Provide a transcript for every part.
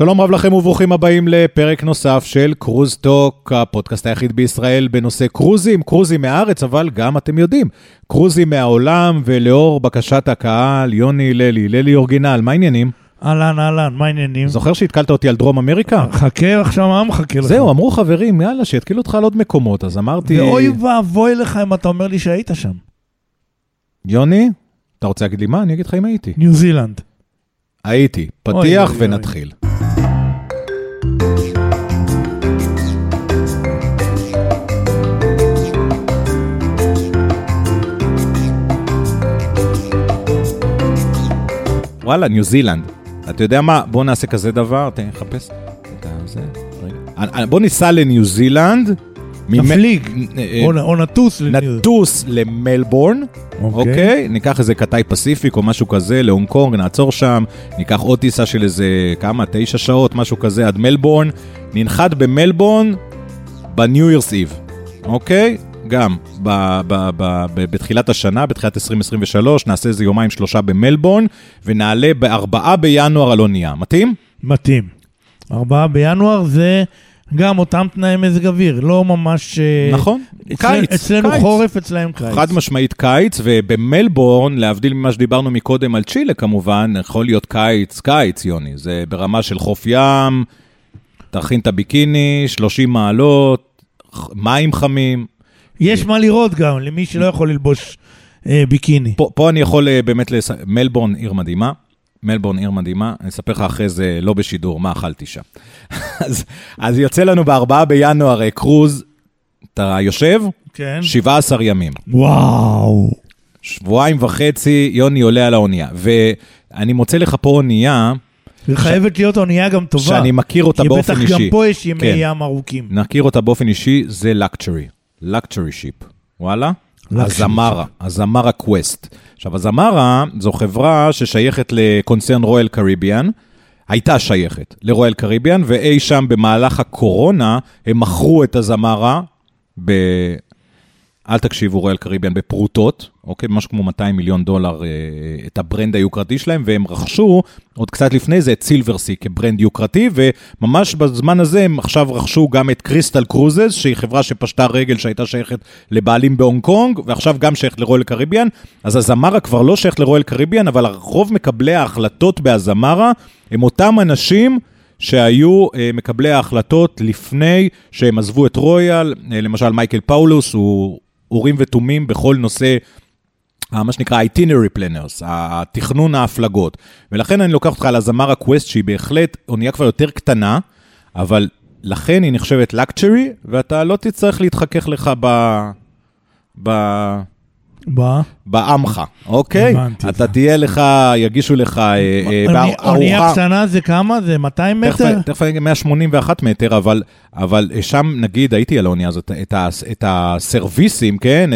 שלום רב לכם וברוכים הבאים לפרק נוסף של קרוז טוק, הפודקאסט היחיד בישראל בנושא קרוזים, קרוזים מהארץ, אבל גם אתם יודעים, קרוזים מהעולם, ולאור בקשת הקהל, יוני ללי, ללי אורגינל, מה העניינים? אהלן, אהלן, מה העניינים? זוכר שהתקלת אותי על דרום אמריקה? חכה עכשיו, מה מחכה לך? זהו, אמרו חברים, יאללה, שיתקילו אותך על עוד מקומות, אז אמרתי... ואוי ואבוי לך אם אתה אומר לי שהיית שם. יוני, אתה רוצה להגיד לי מה? אני אגיד לך אם הייתי. ניו זילנד. הייתי. פתיח אוי, אוי. וואלה, ניו זילנד. אתה יודע מה? בוא נעשה כזה דבר, תן לי לחפש. רגע. אה, בוא ניסע לניו זילנד. נפליג. אה, או נטוס לניו נטוס למלבורן, אוקיי? ניקח איזה קטאי פסיפיק או משהו כזה להונג קונג, נעצור שם, ניקח עוד טיסה של איזה, כמה? תשע שעות, משהו כזה, עד מלבורן. ננחת במלבורן בניו ירס איב, אוקיי? גם ב- ב- ב- ב- בתחילת השנה, בתחילת 2023, נעשה איזה יומיים שלושה במלבורן, ונעלה בארבעה בינואר על אונייה. מתאים? מתאים. ארבעה בינואר זה גם אותם תנאי מזג אוויר, לא ממש... אה, נכון, אצל- קיץ, אצלנו קיץ. חורף, אצלהם קיץ. חד משמעית קיץ, ובמלבורן, להבדיל ממה שדיברנו מקודם על צ'ילה כמובן, יכול להיות קיץ, קיץ, יוני. זה ברמה של חוף ים, תכין את הביקיני, 30 מעלות, מים חמים. יש מה לראות גם, למי שלא יכול ללבוש אה, ביקיני. פה, פה אני יכול אה, באמת, לס... מלבורן עיר מדהימה. מלבורן עיר מדהימה, אני אספר לך אחרי זה, לא בשידור, מה אכלתי שם. אז, אז יוצא לנו בארבעה בינואר אה, קרוז, אתה יושב, כן. 17 ימים. וואו. שבועיים וחצי, יוני עולה על האונייה. ואני מוצא לך פה אונייה, וחייבת להיות אונייה גם טובה. שאני מכיר אותה כי באופן בטח אישי. גם פה יש ימי כן. ים ארוכים. נכיר אותה באופן אישי, זה luxury. Luxury ship. וואלה? Luxury אזמרה, אזמרה קווסט. עכשיו, אזמרה זו חברה ששייכת לקונצרן רויאל קריביאן, הייתה שייכת לרויאל קריביאן, ואי שם במהלך הקורונה, הם מכרו את אזמרה ב... אל תקשיבו, רויאל קריביאן, בפרוטות, אוקיי? משהו כמו 200 מיליון דולר, אה, את ה brand היוקרתי שלהם, והם רכשו, עוד קצת לפני זה, את סילברסי כ brand יוקרתי, וממש בזמן הזה הם עכשיו רכשו גם את קריסטל קרוזז, שהיא חברה שפשטה רגל שהייתה שייכת לבעלים בהונג קונג, ועכשיו גם שייכת לרויאל קריביאן. אז אזמרה כבר לא שייכת לרויאל קריביאן, אבל רוב מקבלי ההחלטות באזמרה הם אותם אנשים שהיו אה, מקבלי ההחלטות לפני שהם עזבו את רויאל, אה, למשל מייקל פאולוס הוא אורים ותומים בכל נושא, אה, מה שנקרא itinerary planners, התכנון ההפלגות. ולכן אני לוקח אותך על הזמר הקווסט, שהיא בהחלט אונייה כבר יותר קטנה, אבל לכן היא נחשבת לקצ'רי, ואתה לא תצטרך להתחכך לך ב... ב... בעמך, אוקיי? אתה. תהיה לך, יגישו לך אה, אה, אוני- אונייה קטנה זה כמה? זה 200 תכף, מטר? תכף אני אגיד 181 מטר, אבל, אבל שם, נגיד, הייתי על האונייה הזאת, את, הסרוויסים, כן?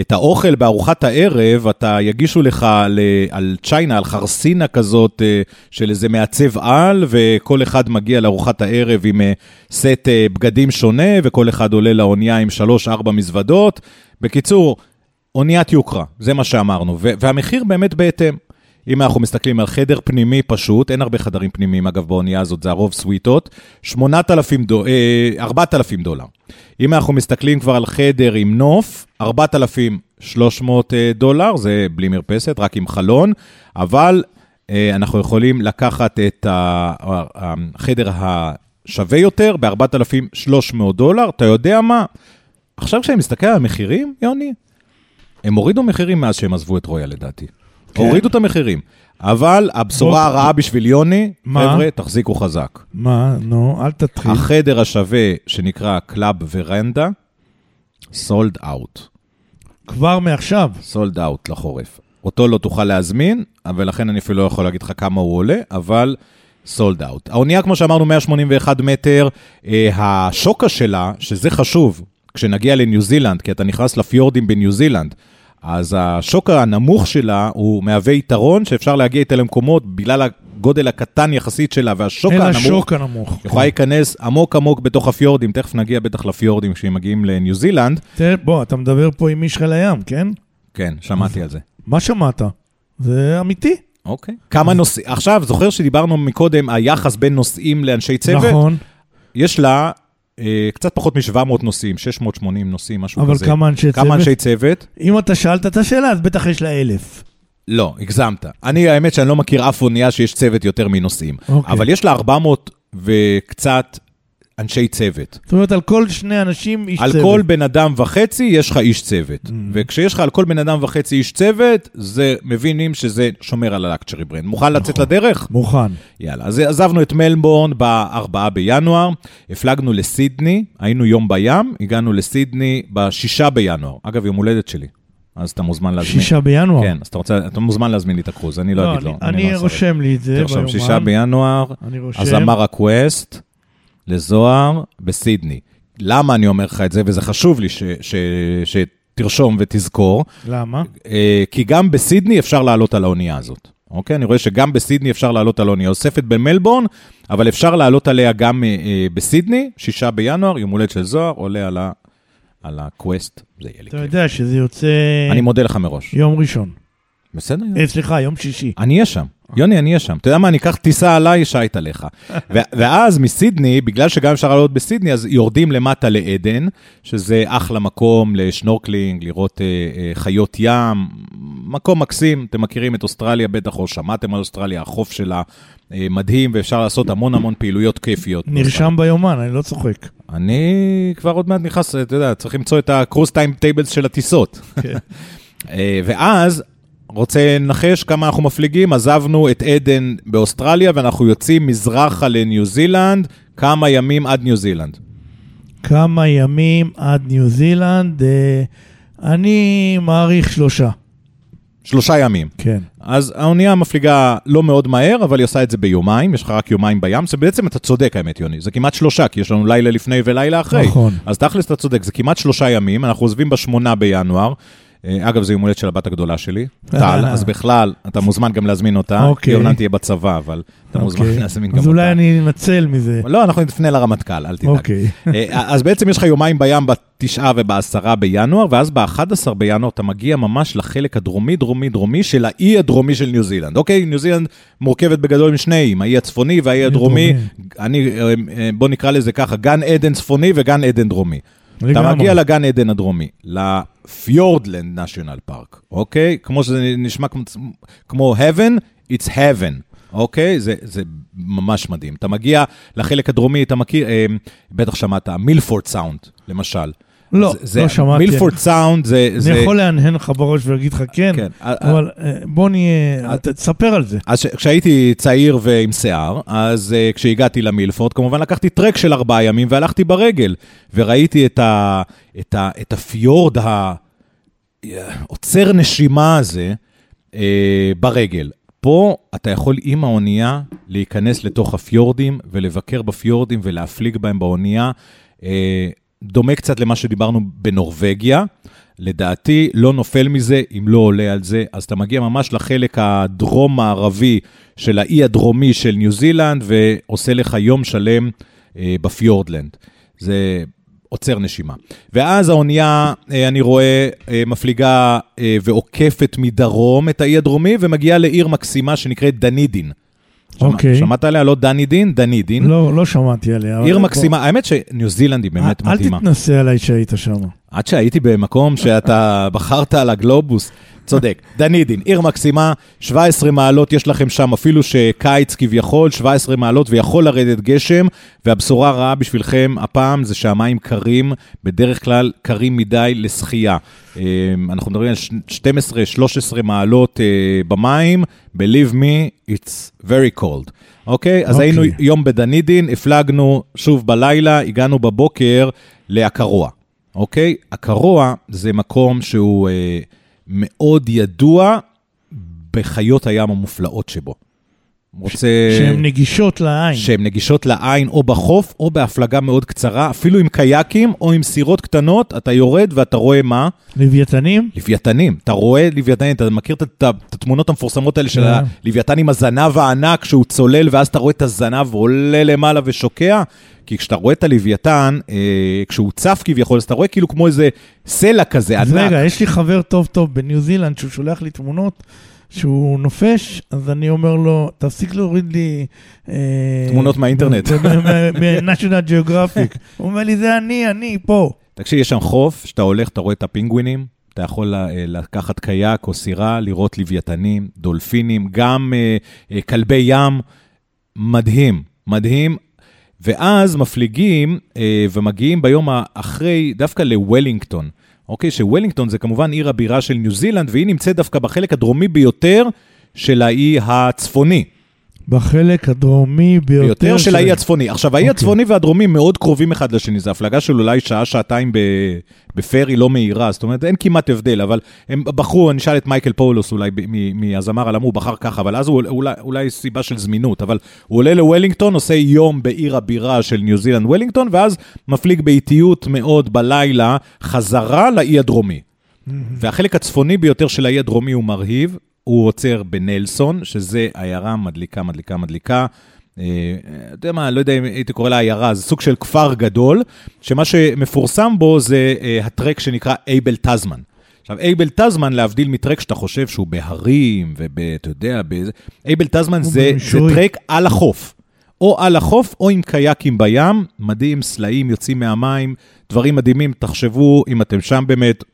את, האוכל בארוחת הערב, אתה יגישו לך ל, על צ'יינה, על חרסינה כזאת אה, של איזה מעצב על, וכל אחד מגיע לארוחת הערב עם אה, סט אה, בגדים שונה, וכל אחד עולה לאונייה עם שלוש-ארבע מזוודות. בקיצור, אוניית יוקרה, זה מה שאמרנו, והמחיר באמת בהתאם. אם אנחנו מסתכלים על חדר פנימי פשוט, אין הרבה חדרים פנימיים, אגב, באונייה הזאת זה הרוב סוויטות, 8,000 דולר, 4,000 דולר. אם אנחנו מסתכלים כבר על חדר עם נוף, 4,300 אה, דולר, זה בלי מרפסת, רק עם חלון, אבל אה, אנחנו יכולים לקחת את החדר השווה יותר ב-4,300 דולר. אתה יודע מה? עכשיו כשאני מסתכל על המחירים, יוני, הם הורידו מחירים מאז שהם עזבו את רויאל לדעתי. כן? הורידו את המחירים. אבל הבשורה בוא- הרעה בשביל יוני, מה? חבר'ה, תחזיקו חזק. מה? נו, אל תתחיל. החדר השווה שנקרא club veranda, sold out. כבר מעכשיו. Sold out לחורף. אותו לא תוכל להזמין, ולכן אני אפילו לא יכול להגיד לך כמה הוא עולה, אבל sold out. האונייה, כמו שאמרנו, 181 מטר, אה, השוקה שלה, שזה חשוב, כשנגיע לניו זילנד, כי אתה נכנס לפיורדים בניו זילנד, אז השוקה הנמוך שלה הוא מהווה יתרון שאפשר להגיע איתה למקומות בגלל הגודל הקטן יחסית שלה והשוק אין לה הנמוך. הנמוך. יכולה להיכנס עמוק עמוק בתוך הפיורדים, תכף נגיע בטח לפיורדים כשהם מגיעים לניו זילנד. תראה, בוא, אתה מדבר פה עם איש חיל הים, כן? כן, שמעתי על זה. מה שמעת? זה אמיתי. אוקיי. כמה נושאים, עכשיו, זוכר שדיברנו מקודם, היחס בין נושאים לאנשי צוות? נכון, יש לה קצת פחות מ-700 נושאים, 680 נושאים, משהו אבל כזה. כמה אנשי כמה צוות? אנשי צוות? אם אתה שאלת את השאלה, אז בטח יש לה אלף. לא, הגזמת. אני, האמת שאני לא מכיר אף אונייה שיש צוות יותר מנושאים. אוקיי. אבל יש לה 400 וקצת אנשי צוות. זאת אומרת, על כל שני אנשים איש על צוות. כל בן אדם וחצי יש לך איש צוות. וכשיש לך על כל בן אדם וחצי איש צוות, זה מבינים שזה שומר על הלקצ'רי ברנד. מוכן לצאת לדרך? מוכן. יאללה, אז עזבנו את מלבורן ב-4 בינואר, הפלגנו לסידני, היינו יום בים, הגענו לסידני ב-6 בינואר. אגב, יום הולדת שלי, אז אתה מוזמן להזמין. שישה בינואר. כן, אז אתה רוצה, אתה מוזמן להזמין לי את הקרוז, אני לא אגיד לו. אני, אני לא. רושם לי את זה תרשום, ביומן. שישה בינואר, אני. אז אמר הקווסט לזוהר בסידני. למה אני אומר לך את זה, וזה חשוב לי ש, ש, שתרשום ותזכור, למה? אה, כי גם בסידני אפשר לעלות על האונייה הזאת. אוקיי? אני רואה שגם בסידני אפשר לעלות על האונייה. אוספת במלבורן, אבל אפשר לעלות עליה גם אה, אה, בסידני, שישה בינואר, יום הולדת של זוהר, עולה על, ה, על הקווסט, זה יהיה לי אתה כיף. יודע שזה יוצא אני מודה לך מראש. יום ראשון. בסדר? אה, סליחה, יום שישי. אני אהיה שם. יוני, אני אהיה שם. אתה יודע מה, אני אקח טיסה עליי, שייט עליך. ואז מסידני, בגלל שגם אפשר לעלות בסידני, אז יורדים למטה לעדן, שזה אחלה מקום ל snorkeling, לראות אה, אה, חיות ים, מקום מקסים. אתם מכירים את אוסטרליה בטח, או שמעתם על אוסטרליה, החוף שלה אה, מדהים, ואפשר לעשות המון המון פעילויות כיפיות. נרשם ביומן, אני לא צוחק. אני כבר עוד מעט נכנס, אתה יודע, צריך למצוא את ה cross time tables של הטיסות. כן. אה, ואז, רוצה לנחש כמה אנחנו מפליגים? עזבנו את עדן באוסטרליה, ואנחנו יוצאים מזרחה לניו זילנד, כמה ימים עד ניו זילנד. כמה ימים עד ניו זילנד? אה, אני מעריך שלושה. שלושה ימים. כן. אז האונייה מפליגה לא מאוד מהר, אבל היא עושה את זה ביומיים, יש לך רק יומיים בים, זה בעצם אתה צודק האמת, יוני, זה כמעט שלושה, כי יש לנו לילה לפני ולילה אחרי. נכון. אז תכלס אתה צודק, זה כמעט שלושה ימים, אנחנו עוזבים בשמונה בינואר. אה, אגב, זה יום הולדת של הבת הגדולה שלי, טל, אז בכלל, אתה מוזמן גם להזמין אותה. אוקיי. היא אומנם תהיה בצבא, אבל אתה מוזמן אוקיי. להזמין גם אז אותה. אולי אני אנצל מזה. לא, אנחנו נפנה לרמטכ"ל, אל תדאג. אוקיי. אה, אז בעצם יש לך יומיים בים בתשעה ובעשרה בינואר, ואז ב-11 בינואר אתה מגיע ממש לחלק הדרומי, דרומי, דרומי של האי הדרומי של ניו זילנד. אוקיי, ניו זילנד מורכבת בגדול משני איים, האי הצפוני והאי הדרומי. אני, אה, אה, בוא נקרא לזה ככה, גן עדן צפוני וגן עדן דרומי. אתה. מגיע לגן עדן הדרומי, לפיורדלנד נשיונל פארק, אוקיי? כמו שזה נשמע כמו, כמו heaven, it's heaven, אוקיי? זה, זה ממש מדהים. אתה מגיע לחלק הדרומי, אתה מכיר, אה, בטח שמעת, מילפורד סאונד, למשל. לא, זה, זה, לא שמעתי. מילפורד סאונד זה... אני זה... יכול להנהן לך בראש ולהגיד לך כן, כן, אבל אה, בוא נהיה, אה, תספר על זה. אז כשהייתי צעיר ועם שיער, אז uh, כשהגעתי למילפורד, כמובן לקחתי טרק של ארבעה ימים והלכתי ברגל, וראיתי את, ה, את, ה, את הפיורד העוצר נשימה הזה uh, ברגל. פה אתה יכול עם האונייה להיכנס לתוך הפיורדים ולבקר בפיורדים ולהפליג בהם באונייה. Uh, דומה קצת למה שדיברנו בנורבגיה. לדעתי, לא נופל מזה אם לא עולה על זה. אז אתה מגיע ממש לחלק הדרום-מערבי של האי הדרומי של ניו זילנד, ועושה לך יום שלם אה, בפיורדלנד. זה עוצר נשימה. ואז האונייה, אה, אני רואה, אה, מפליגה אה, ועוקפת מדרום את האי הדרומי, ומגיעה לעיר מקסימה שנקראת דנידין. אוקיי. שמעת עליה? לא דנידין, דנידין. לא, לא שמעתי עליה. עיר מקסימה, האמת שניו זילנד היא באמת אל מדהימה. תתנסה עליי שהיית שם. עד שהייתי במקום שאתה בחרת על הגלובוס. צודק, דנידין, עיר מקסימה, 17 מעלות יש לכם שם, אפילו שקיץ כביכול, 17 מעלות ויכול לרדת גשם, והבשורה הרעה בשבילכם הפעם זה שהמים קרים, בדרך כלל קרים מדי לשחייה. אה, אנחנו מדברים על 12-13 מעלות אה, במים, believe me, it's very cold. אוקיי? אז אוקיי. היינו יום בדנידין, הפלגנו שוב בלילה, הגענו בבוקר לאקרוע. אוקיי? הקרוע זה מקום שהוא אה, מאוד ידוע בחיות הים המופלאות שבו. רוצה... שהן נגישות לעין. שהן נגישות לעין או בחוף או בהפלגה מאוד קצרה, אפילו עם קייקים או עם סירות קטנות, אתה יורד ואתה רואה מה? לוויתנים? לוויתנים. אתה רואה לוויתנים, אתה מכיר את, התמונות המפורסמות האלה של כן. הלוויתן עם הזנב הענק שהוא צולל ואז אתה רואה את הזנב עולה למעלה ושוקע? כי כשאתה רואה את הלוויתן, אה, כשהוא צף כביכול, אז אתה רואה כאילו כמו איזה סלע כזה אז ענק. רגע, יש לי חבר טוב טוב בניו זילנד שהוא שולח לי תמונות, שהוא נופש, אז אני אומר לו, תפסיק להוריד לי... אה, תמונות מהאינטרנט. מ-National Geographic. הוא אומר לי, זה אני, אני פה. תקשיב, יש שם חוף, שאתה הולך, אתה רואה את הפינגווינים, אתה יכול אה, לקחת קייק או סירה, לראות לוויתנים, דולפינים, גם אה, כלבי ים, מדהים, מדהים. ואז מפליגים אה, ומגיעים ביום האחרי דווקא לוולינגטון. אוקיי, שוולינגטון זה כמובן עיר הבירה של ניו זילנד, והיא נמצאת דווקא בחלק הדרומי ביותר של האי הצפוני. בחלק הדרומי ביותר ביותר של האי הצפוני. עכשיו, האי אוקיי. הצפוני והדרומי מאוד קרובים אחד לשני, זו הפלגה של אולי שעה, שעתיים ב- בפרי לא מהירה, זאת אומרת, אין כמעט הבדל, אבל הם בחרו, אני אשאל את מייקל פאולוס אולי מאזמרה, למה הוא בחר ככה, אבל אז הוא אולי, אולי סיבה של זמינות, אבל הוא עולה לוולינגטון, עושה יום בעיר הבירה של ניו זילנד וולינגטון, ואז מפליג באיטיות מאוד בלילה חזרה לאי הדרומי. והחלק הצפוני ביותר של האי הדרומי הוא מרהיב, הוא עוצר בנלסון, שזה עיירה מדליקה, מדליקה, מדליקה. אה, אתה יודע מה, לא יודע אם הייתי קורא לה עיירה, זה סוג של כפר גדול, שמה שמפורסם בו זה אה, הטרק שנקרא אייבל טזמן. עכשיו, אייבל טזמן, להבדיל מטרק שאתה חושב שהוא בהרים וב... אתה יודע, באיזה... אייבל טזמן זה, זה. טרק על החוף. או על החוף או עם קייקים בים, מדהים, סלעים יוצאים מהמים, דברים מדהימים, תחשבו, אם אתם שם באמת,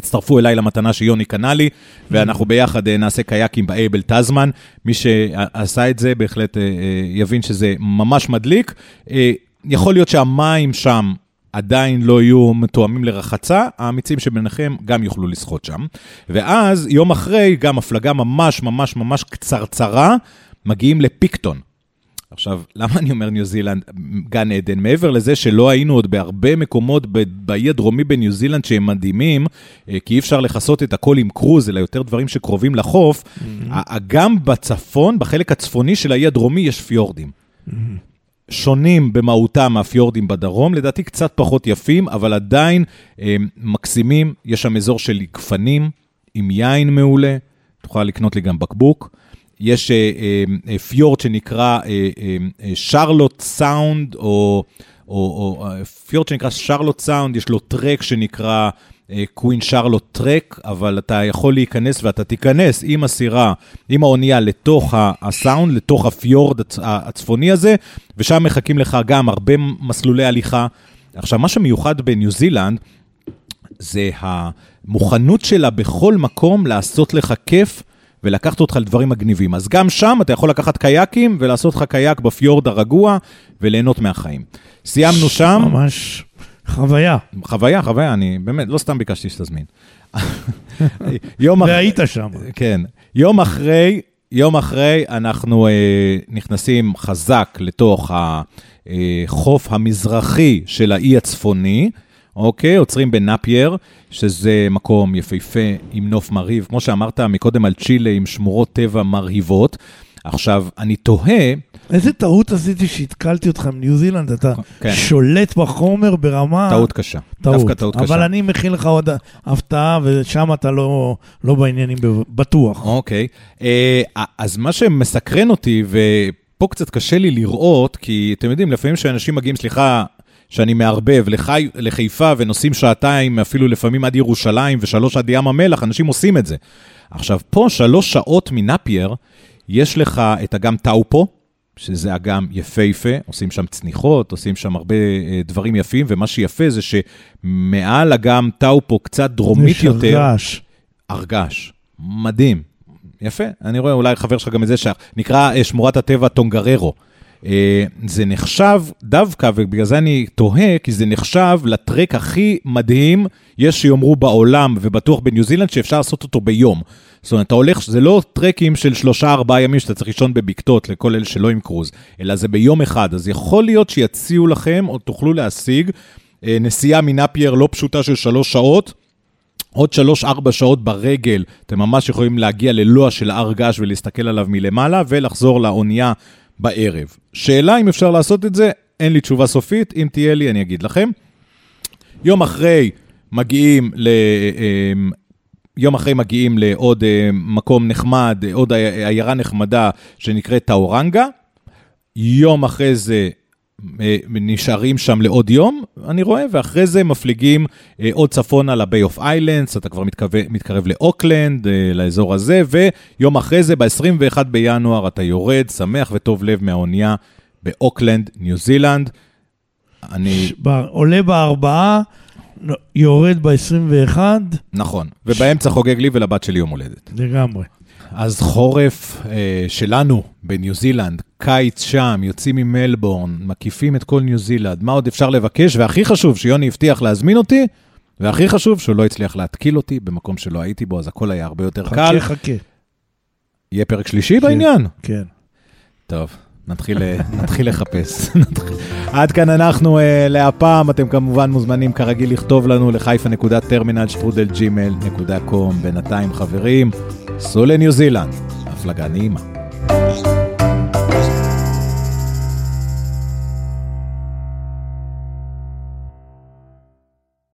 תצטרפו אליי למתנה שיוני קנה לי, ואנחנו ביחד אה, נעשה קייקים באייבל טזמן. מי שעשה את זה בהחלט אה, אה, יבין שזה ממש מדליק. יכול להיות שהמים שם עדיין לא יהיו מתואמים לרחצה, האמיצים שביניכם גם יוכלו לשחות שם. ואז, יום אחרי, גם הפלגה ממש ממש ממש קצרצרה, מגיעים לפיקטון. עכשיו, למה אני אומר ניו זילנד, גן עדן? מעבר לזה שלא היינו עוד בהרבה מקומות באי הדרומי בניו זילנד שהם מדהימים, אה, כי אי אפשר לכסות את הכל עם קרוז, אלא יותר דברים שקרובים לחוף, ה- גם בצפון, בחלק הצפוני של האי הדרומי, יש פיורדים. שונים במהותם מהפיורדים בדרום, לדעתי קצת פחות יפים, אבל עדיין אה, מקסימים. יש שם אזור של גפנים עם יין מעולה, תוכל לקנות לי גם בקבוק. יש פיורד שנקרא אה, אה, אה, שרלוט סאונד, או, או, או פיורד שנקרא שרלוט סאונד, יש לו טרק שנקרא קווין שרלוט טרק, אבל אתה יכול להיכנס ואתה תיכנס עם הסירה, עם האונייה לתוך הסאונד, לתוך הפיורד הצ- הצפוני הזה, ושם מחכים לך גם הרבה מסלולי הליכה. עכשיו, מה שמיוחד בניו זילנד, זה המוכנות שלה בכל מקום לעשות לך כיף ולקחת אותך לדברים מגניבים. אז גם שם אתה יכול לקחת קייקים ולעשות לך קייק בפיורד הרגוע וליהנות מהחיים. סיימנו שם, ממש חוויה. חוויה, חוויה, אני באמת, לא סתם ביקשתי שתזמין. יום אחרי, והיית שם. כן, יום אחרי, יום אחרי אנחנו אה, נכנסים חזק לתוך החוף המזרחי של האי הצפוני, אוקיי? עוצרים בנאפייר, שזה מקום יפהפה עם נוף מרהיב, כמו שאמרת מקודם על צ'ילה עם שמורות טבע מרהיבות. עכשיו, אני תוהה, איזה טעות עשיתי שהתקלתי אותך מניו זילנד, אתה כן. שולט בחומר ברמה... טעות קשה. טעות. דווקא טעות קשה. אבל אני מכין לך עוד הפתעה, ושם אתה לא, לא בעניינים בטוח. אוקיי. אה, אז מה שמסקרן אותי, ופה קצת קשה לי לראות, כי אתם יודעים, לפעמים שאנשים מגיעים, סליחה, שאני מערבב, לחי, לחיפה ונוסעים שעתיים, אפילו לפעמים עד ירושלים ושלוש עד ים המלח, אנשים עושים את זה. עכשיו, פה שלוש שעות מנאפייר, יש לך את אגם טאופו, שזה אגם יפהפה, עושים שם צניחות, עושים שם הרבה אה, דברים יפים, ומה שיפה זה שמעל אגם טאופו, קצת דרומית יש יותר, הרגש. הרגש. מדהים. יפה, אני רואה אולי חבר שלך גם את זה שייך. נקרא אה, שמורת הטבע טונגררו. אה, זה נחשב דווקא, ובגלל זה אני תוהה, כי זה נחשב לטרק הכי מדהים, יש שיאמרו בעולם, ובטוח בניו זילנד, שאפשר לעשות אותו ביום. זאת אומרת, אתה הולך, זה לא טרקים של שלושה, ארבעה ימים שאתה צריך לישון בבקתות לכל אלה שלא עם קרוז, אלא זה ביום אחד. אז יכול להיות שיציעו לכם, או תוכלו להשיג, אה, נסיעה מנאפייר לא פשוטה של שלוש שעות, עוד שלוש-ארבע שעות ברגל, אתם ממש יכולים להגיע ללוע של הר געש ולהסתכל עליו מלמעלה, ולחזור לאונייה בערב. שאלה אם אפשר לעשות את זה, אין לי תשובה סופית, אם תהיה לי אני אגיד לכם. יום אחרי מגיעים ל... אמ, יום אחרי מגיעים לעוד אה, מקום נחמד, עוד עיירה נחמדה שנקראת טאורנגה. יום אחרי זה אה, נשארים שם לעוד יום, אני רואה, ואחרי זה מפליגים אה, עוד צפונה לביי אוף איילנדס, אתה כבר מתקרב, מתקרב לאוקלנד, אה, לאזור הזה, ויום אחרי זה, ב-21 בינואר, אתה יורד, שמח וטוב לב מהאונייה באוקלנד, ניו זילנד. אני... ב- עולה בארבעה, יורד ב-21, נכון, ובאמצע חוגג לי ולבת שלי יום הולדת. לגמרי. אז חורף אה, שלנו בניו זילנד, קיץ שם, יוצאים ממלבורן, מקיפים את כל ניו זילנד, מה עוד אפשר לבקש? והכי חשוב, שיוני הבטיח להזמין אותי, והכי חשוב, שהוא לא הצליח להתקיל אותי במקום שלא הייתי בו, אז הכל היה הרבה יותר קל. חכה, חכה. יהיה פרק שלישי בעניין? כן. טוב, נתחיל, אה, נתחיל לחפש. עד כאן אנחנו אה, להפעם, אתם כמובן מוזמנים כרגיל לכתוב לנו לחיפה.טרמינל שטרודל ג'ימל נקודה קום. בינתיים חברים, סעו לניו זילנד, הפלגה נעימה.